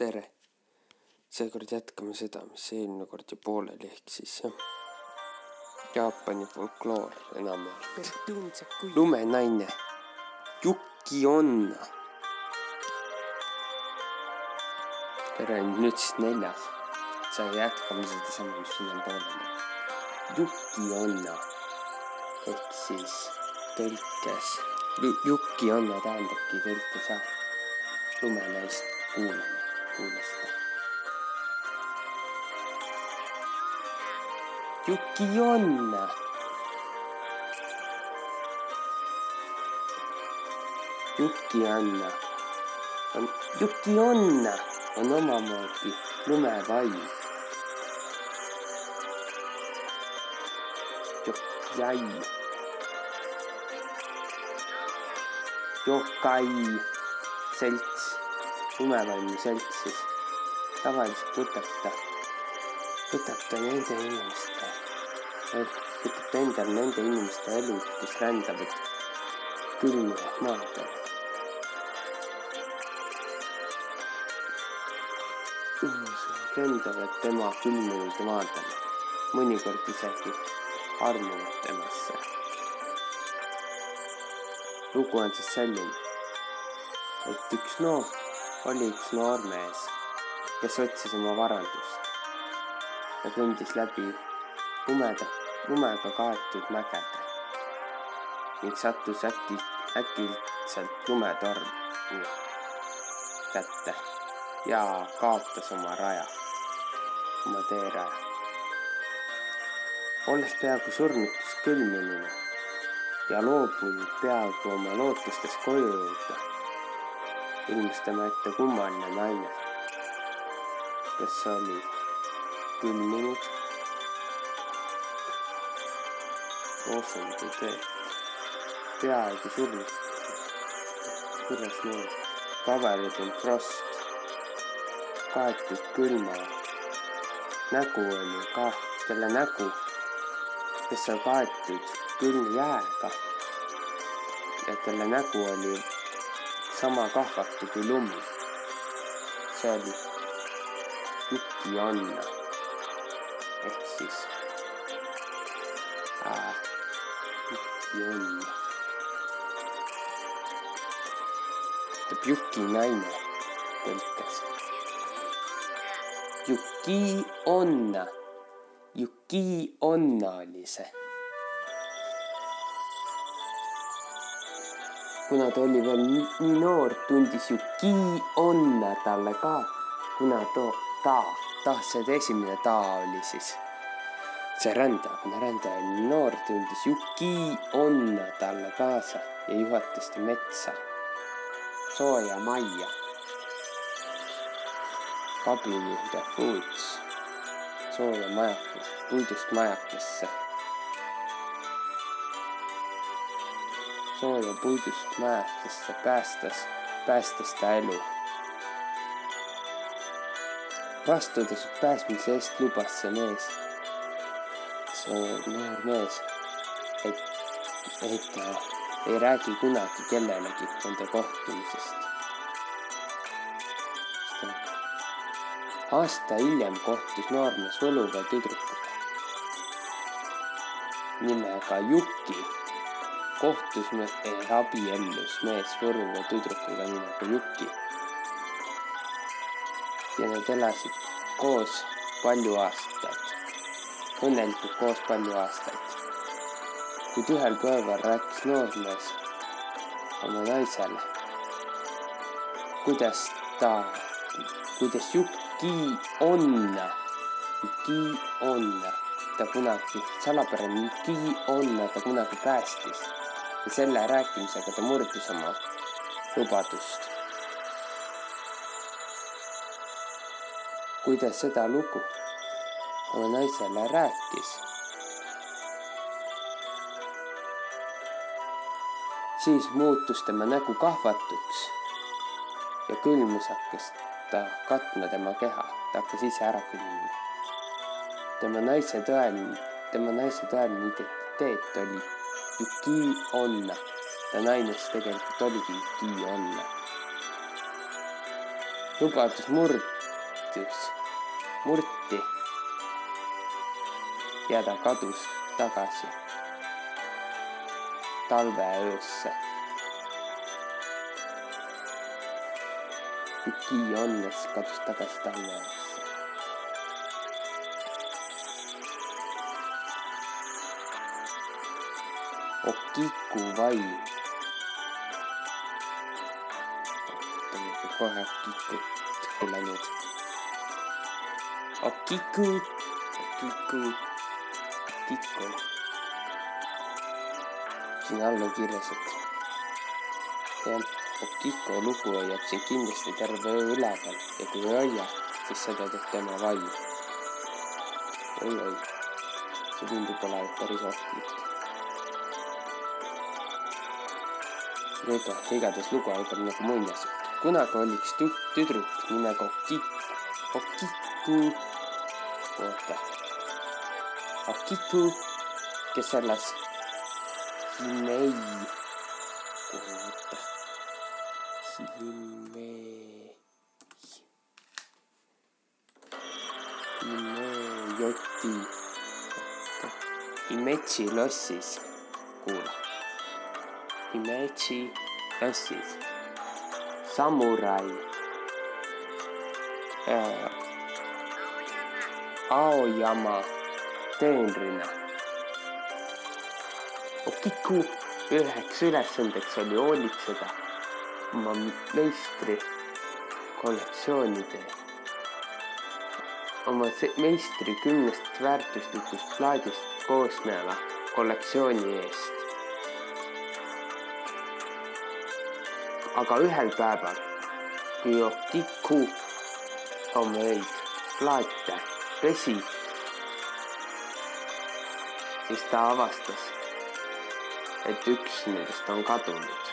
tere! seekord jätkame seda, mis eelmine kord ju pooleli ehk siis jah. Jaapani folkloor enamjaolt. lumenaine, Yuki Onna. tere, nüüd siis neljas. sa jätkame sedasama, mis siin on pooleli. Yuki Onna ehk siis tõlkes. Yuki Onna tähendabki tõlkes jah lumenaist kuulame, kuula seda. Juki-Jonna. Juki-Anna on, Juki-Onna on omamoodi lumevaim. Jokjai. Jokai selts, lumevalmi selts siis. tavaliselt võtab ta, võtab ta nende inimeste, võtab ta endale nende inimeste elu, kes rändavad külmade maadele. inimesed rändavad tema külmunud maadele, mõnikord isegi armuvad temasse. lugu on siis selline et üks noor, oli üks noormees, kes otsis oma varandust ja kõndis läbi lumeda, lumega kaetud mägede ning sattus äkki, äkitselt lumetorm kätte ja kaotas oma raja, oma teeraja. olles peaaegu surnuks külmunud ja loobunud peaaegu oma lootustest koju jõuda tema ette kummaline naine, kes oli külmunud, roosendatud teed, peaaegu surnud, kurjas mees, covered in frost, kaetud külma, nägu oli ka, kelle nägu, kes on kaetud külmjääga. Ja kelle nägu oli sama kahvatu kui lumi. see oli Juki Anna ehk siis äh, Juki Anna. ütleb Juki naine tõlkes. Juki Onna, Juki Onna oli see kuna ta oli veel nii noor, tundis ju Ki-onna talle ka, kuna too ta, ta, see esimene ta oli siis see rändaja, kuna rändaja oli nii noor, tundis ju Ki-onna talle kaasa ja juhatas ta metsa, sooja majja. Cabin the foods, sooja majakas, puidust majakesse sooja puidust mäestesse päästes, päästes ta elu. vastutasu päästmise eest lubas see mees, see noor mees, et, et ta ei räägi kunagi kellelegi nende kohtumisest. aasta hiljem kohtus noormees võluva tüdrukuga nimega Juki kohtus me eh, abiellus mees Võrumaa tüdrukuga nimega Juki. ja nad elasid koos palju aastaid, õnnelikult koos palju aastaid. kuid ühel päeval rääkis noormees oma naisele, kuidas ta, kuidas Juki on, Juki on ta kunagi, salapärane Juki on ta kunagi päästis ja selle rääkimisega ta murdis oma lubadust. kui ta seda lugu oma naisele rääkis, siis muutus tema nägu kahvatuks ja külmus hakkas ta katma tema keha, ta hakkas ise ära külmuma. tema naise tõeline, tema naise tõeline identiteet oli Yuki Onna. ta naine siis tegelikult oligi Yuki Onna. lubadus murdus, murti ja ta kadus tagasi talveöösse. Iki Onnes kadus tagasi talveöösse. Okiku vaim. oota, kohe Okikut kuule nüüd. Okiku, Okiku, Okiku. siin all on kirjas, et jah, Okiko lugu hoiab sind kindlasti terve öö üleval ja kui ei hoia, siis seda teeb tema vaim oi,. oi-oi, see tundub olevat päris ohtlik. Aga igatahes lugu algab nagu muinasjutt. kunagi oli üks tüdruk nimega Okik-, Okiku, oota, Okiku, kes elas Himei, oota, Himei, Himejoti, oota, Himetsi lossis, kuula, Himetsi lossis, samurai. Äh,, Aoyama teenrina Okiku üheks ülesandeks oli hoolitseda oma meistri kollektsioonide, oma meistri kümnest väärtuslikust plaadist koosneva kollektsiooni eest. Aga ühel päeval, kui Okiku omeid plaate pesi, siis ta avastas, et üks nendest on kadunud.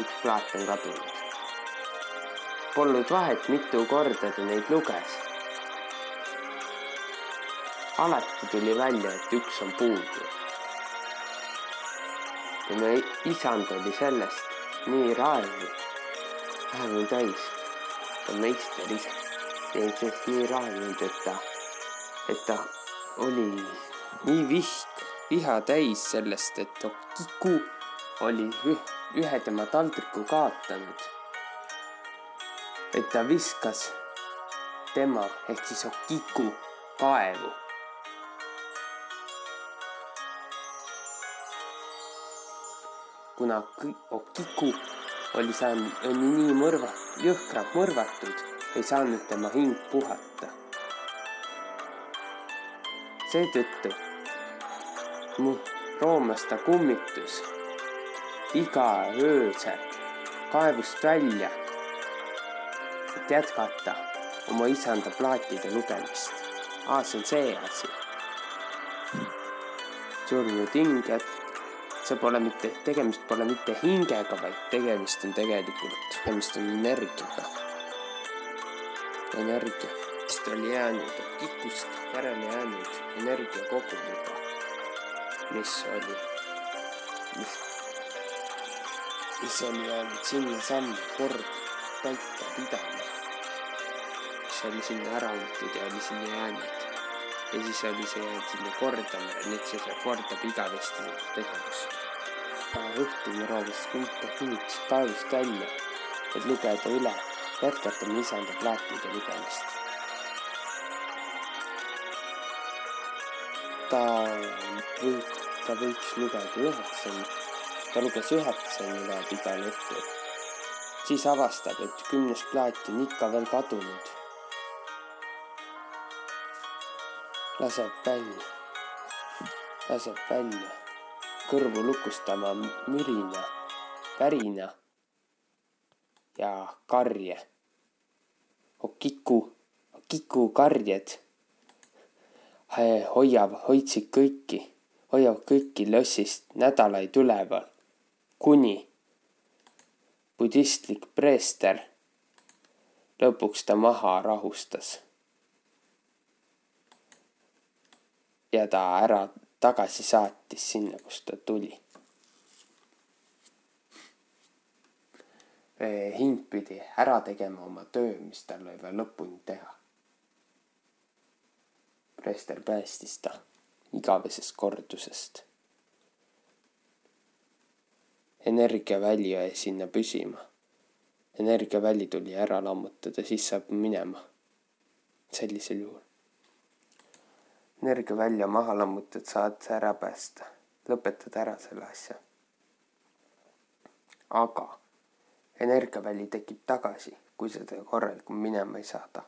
üks plaat on kadunud. Polnud vahet, mitu korda ta neid luges. alati tuli välja, et üks on puudu. tema isand oli sellest nii raevu, raevu täis, ta meister ise jäi sellest nii raevunud, et ta, et ta oli nii vihk, viha täis sellest, et Okiku oli ühe tema taldriku kaotanud. et ta viskas tema ehk siis Okiku kaevu kuna Okiku oli saanud, nii mõrva, jõhkralt mõrvatud, ei saanud tema hing puhata. seetõttu mu roomas ta kummitus iga öösel kaevust välja, et jätkata oma isanda plaatide lugemist. aa, see on see asi. surnud hing jätkab see pole mitte, tegemist pole mitte hingega, vaid tegemist on tegelikult, tegemist on energiaga. energia, ta oli jäänud, kikust järele jäänud energiakogumiga, mis oli, mis, mis oli jäänud sinnasamma kord paika pidama. mis oli sinna ära antud ja oli sinna jäänud ja siis oli see jäänud sinna kordama ja nüüd see kordab igavesti tegevust. Õhtul roovis Kunta kinnitas taevast välja, et lugeda üle, jätkata oma isanda plaatide lugemist. ta või, ta võiks lugeda üheksani, ta luges üheksani loeb igal õhtul. siis avastab, et kümnes plaat on ikka veel kadunud laseb välja, laseb välja kõrvu lukustama mürina, värina ja karje. Okiku, Okiku karjed. Hoiab, hoidsid kõiki, hoiavad kõiki lossist nädalaid üleval, kuni budistlik preester lõpuks ta maha rahustas. Ja ta ära tagasi saatis sinna, kust ta tuli. eh, hing pidi ära tegema oma töö, mis tal oli veel lõpuni teha. preester päästis ta igavesest kordusest. energiaväli jäi sinna püsima. energiaväli tuli ära lammutada, siis saab minema. sellisel juhul. Energiavälja maha lammutad, saad sa ära päästa, lõpetad ära selle asja. aga energiaväli tekib tagasi, kui sa teda korralikult minema ei saada.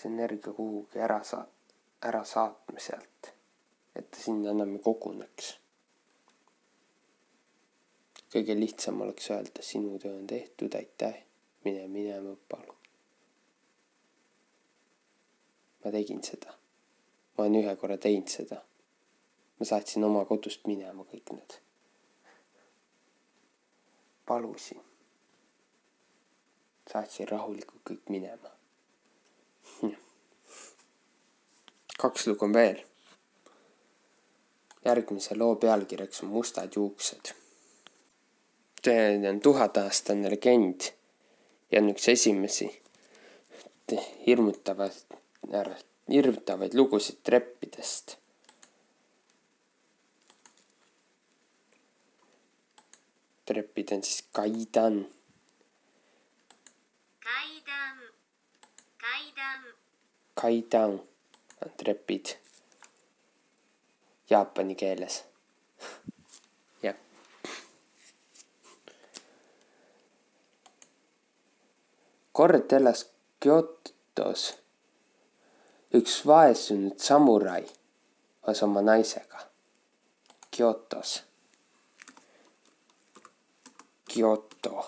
see energia kuhugi ära saa-, ära saatma sealt, et ta sinna enam ei koguneks. kõige lihtsam oleks öelda, sinu töö on tehtud, aitäh, mine minema, palun. Ma tegin seda. ma olen ühe korra teinud seda. ma saatsin oma kodust minema kõik need palusin. saatsin rahulikult kõik minema. kaks lugu on veel. järgmise loo pealkirjaks on Mustad juuksed. see on tuhataastane legend ja on üks esimesi hirmutavaid, hirmutavaid lugusid treppidest trepid on siis kaidan. Kaidan, kaidan. Kaidan on trepid jaapani keeles. jah. kord elas Kyotos üks vaesunud samurai koos oma naisega. Kyotos. Kyoto.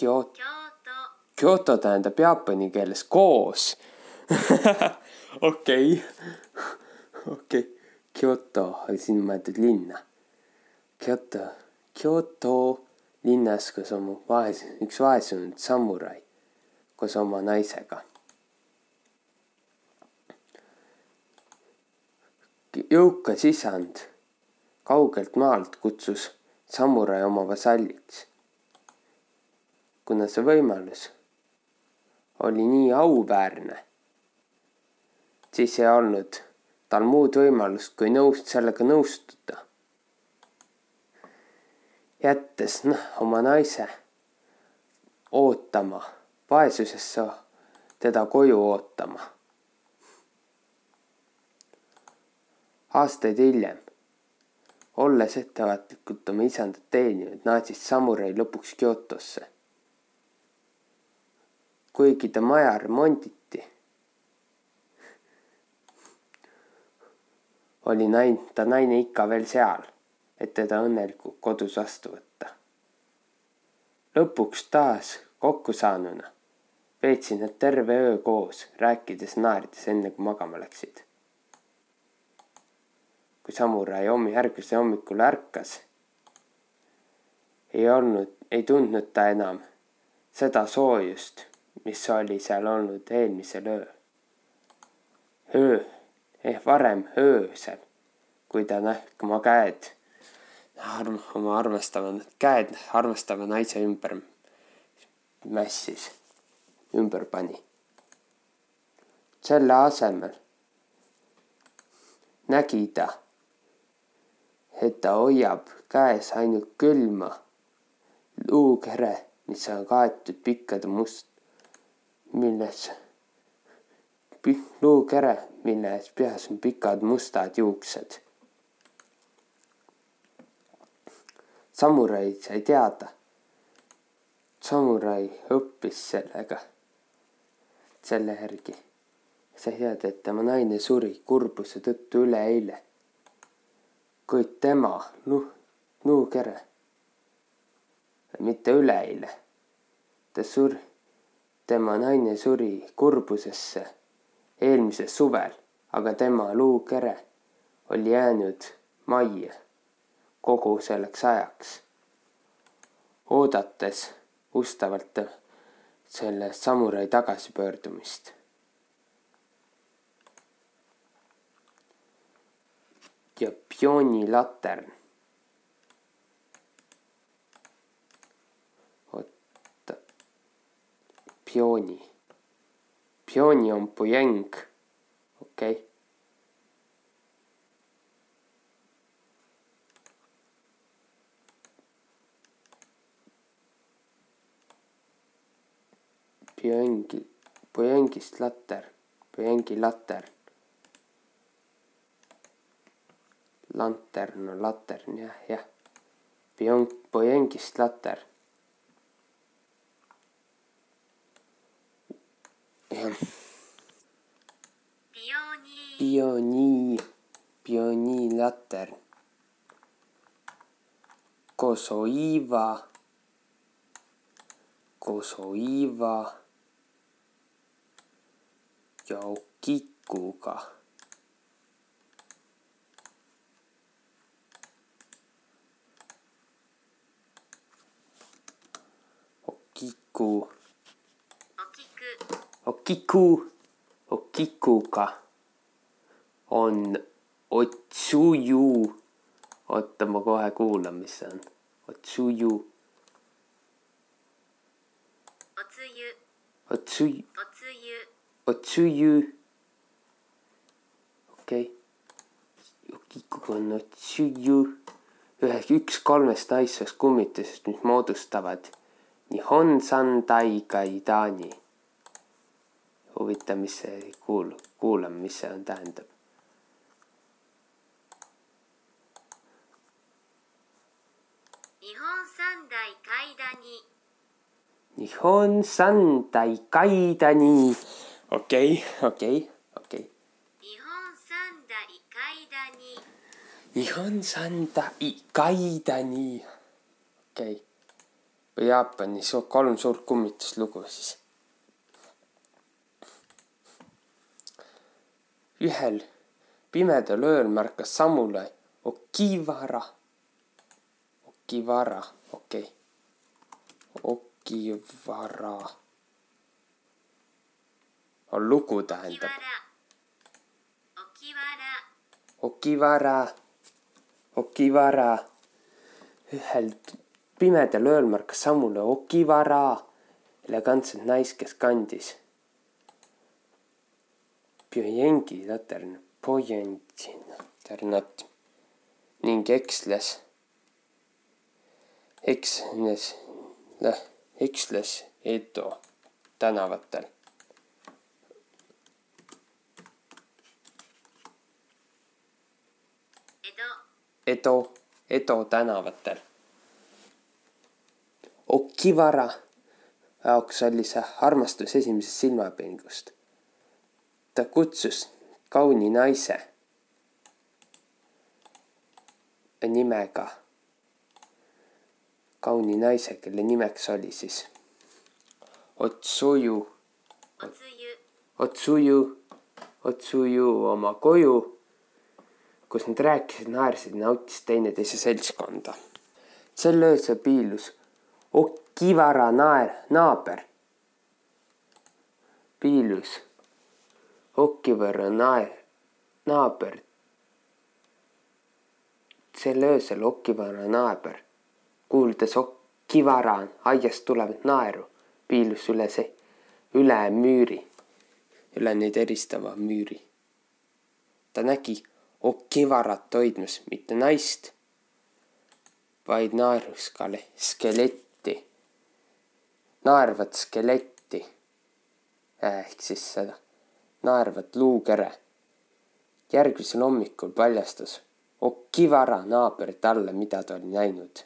Kyoto, Kyoto, tähendab jaapani keeles koos. okei, okei, Kyoto, siin mõeldud linna. Kyoto, Kyoto linnas koos oma vaes-, üks vaesunud samurai koos oma naisega. jõukas isand kaugelt maalt kutsus samurai oma vasalliks. kuna see võimalus oli nii auväärne, siis ei olnud tal muud võimalust, kui nõust sellega nõustuda. Jättes noh, oma naise ootama, vaesusesse teda koju ootama. aastaid hiljem olles ettevaatlikult oma isandat teeninud, naasis samurai lõpuks Kyotosse. kuigi ta maja remonditi, oli nain-, ta naine ikka veel seal, et teda õnnelikult kodus vastu võtta. lõpuks taas kokku saanuna veetsid nad terve öö koos, rääkides, naerdes, enne kui magama läksid kui samurai hommi järgmisel hommikul ärkas, ei olnud, ei tundnud ta enam seda soojust, mis oli seal olnud eelmisel ööl. öö ehk varem öösel, kui ta nähk oma käed arm, oma armastava, käed armastava naise ümber mässis, ümber pani. selle asemel nägi ta et ta hoiab käes ainult külma luukere, mis on kaetud pikkade must, milles, luukere, milles peas on pikad mustad juuksed. Samurai sai teada. samurai õppis sellega, selle järgi. sai teada, et tema naine suri kurbuse tõttu üleeile kuid tema, Nuh, Nuukere, mitte üleeile, ta suri, tema naine suri kurbusesse eelmisel suvel, aga tema luukere oli jäänud majja kogu selleks ajaks, oodates ustavalt selle samurai tagasipöördumist ja pioonilatern. oota, piooni, piooni on pujeng, okei okay.. Püengi, pujengist later, püengi later. lantern on latern jah, jah. Püeng, pujengist later. jah, piooni, pioonii, pioonilatern. Kosoiiva, kosoiiva ja okikuga okiku, okiku, okiku, okikuga on otsuju. oota, ma kohe kuulan, mis see on. otsuju, otsuju, otsuju, but to you okei okay. kikukonnu to you üheks üks kolmest naissoost kummitusest, mis moodustavad Nihon Sandai Kaidani. huvitav, mis see kuul-, kuulame, mis see on, tähendab. Nihon Sandai Kaidani. Nihon Sandai Kaidani okei , okei , okei . 日本三大階段に Nihon Sandai Gaidani . okei okay. . Jaapani su- kolm suurt kummituslugu siis . ühel pimedal ööl märkas sammule Okivara . Okivara , okei okay. . Okivara . lugu tähendab. Okivara, Okivara. ühel pimedal ööl märkas Samule Okivara elegantset naist, kes kandis. Pjöngi tatern, Pjöngi taternat ning eksles, eksnes, eksles Edo tänavatel. Edo, Edo tänavatel. Okivara jaoks oli see armastus esimesest silmapilgust. ta kutsus kauni naise nimega, kauni naise, kelle nimeks oli siis Otsuju, Otsuju, Otsuju oma koju kus nad rääkisid, naersid, nautisid teineteise seltskonda. sel öösel piilus Okivara naer, naaber. piilus Okivara naer, naaber. sel öösel Okivara naaber, kuuldes Okivara aiast tulevat naeru, piilus üle see, üle müüri, üle neid eristava müüri. ta nägi Okivarat hoidmas mitte naist, vaid naeruskale skeletti, naervat skeletti ehk siis seda naervat luukere. järgmisel hommikul paljastas Okivara naaber talle, mida ta oli näinud.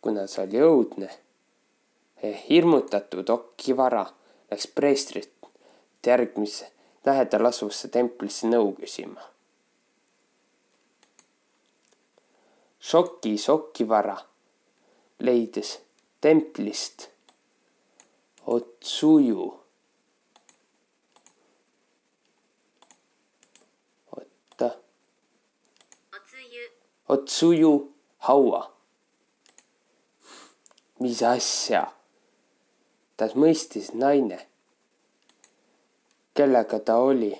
kuna see oli õudne, hirmutatud Okivara läks preestrit järgmise lähedal asuvasse templisse nõu küsima. Šoki Šokivara leidis templist Otsuju. oota. Otsuju haua. mis asja? ta mõistis naine kellega ta oli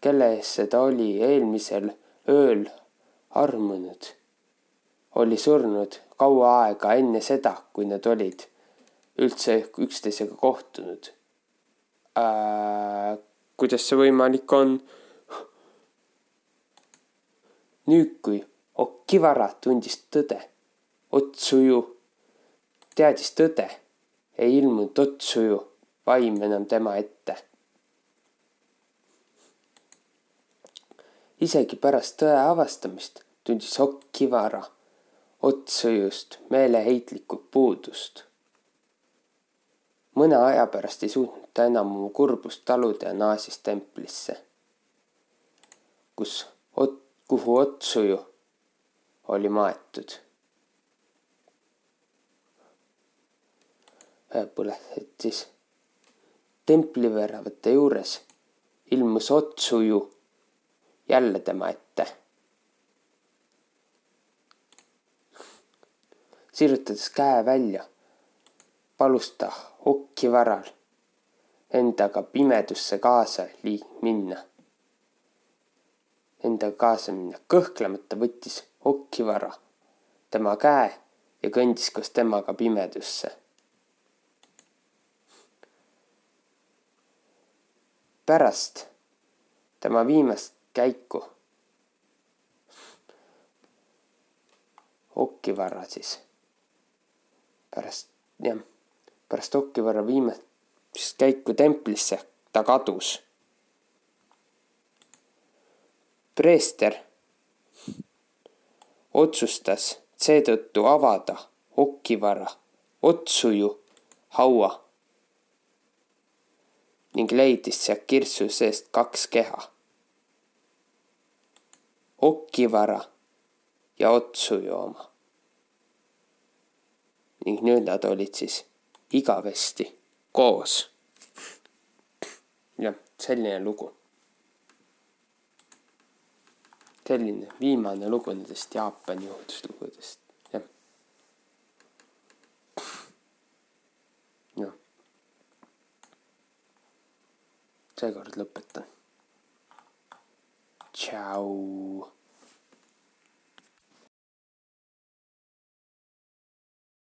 kelle eest seda oli eelmisel ööl armunud, oli surnud kaua aega enne seda, kui nad olid üldse üksteisega kohtunud äh,. kuidas see võimalik on? nüüd, kui Okivara tundis tõde, Otsuju teadis tõde, ei ilmunud Otsuju vaim enam tema ette. Isegi pärast tõe avastamist tundis Okivara Otsujust meeleheitlikku puudust. mõne aja pärast ei suutnud ta enam oma kurbust taluda ja naasis templisse, kus, kuhu Otsuju oli maetud. põled siis templiväravate juures ilmus Otsuju jälle tema ette. sirutades käe välja, palus ta Okkivaral endaga pimedusse kaasa minna. Endaga kaasa minna, kõhklemata võttis Okkivara tema käe ja kõndis koos temaga pimedusse. pärast tema viimast käiku Okkivara siis, pärast jah, pärast Okkivara viimast käiku templisse ta kadus. preester otsustas seetõttu avada Okkivara Otsuju haua ning leidis sealt kirstu seest kaks keha. Okkivara ja Otsuju oma. ning nüüd nad olid siis igavesti koos. jah, selline lugu selline viimane lugu nendest Jaapani juhutuslugudest, jah. jah. seekord lõpetan. Ciao.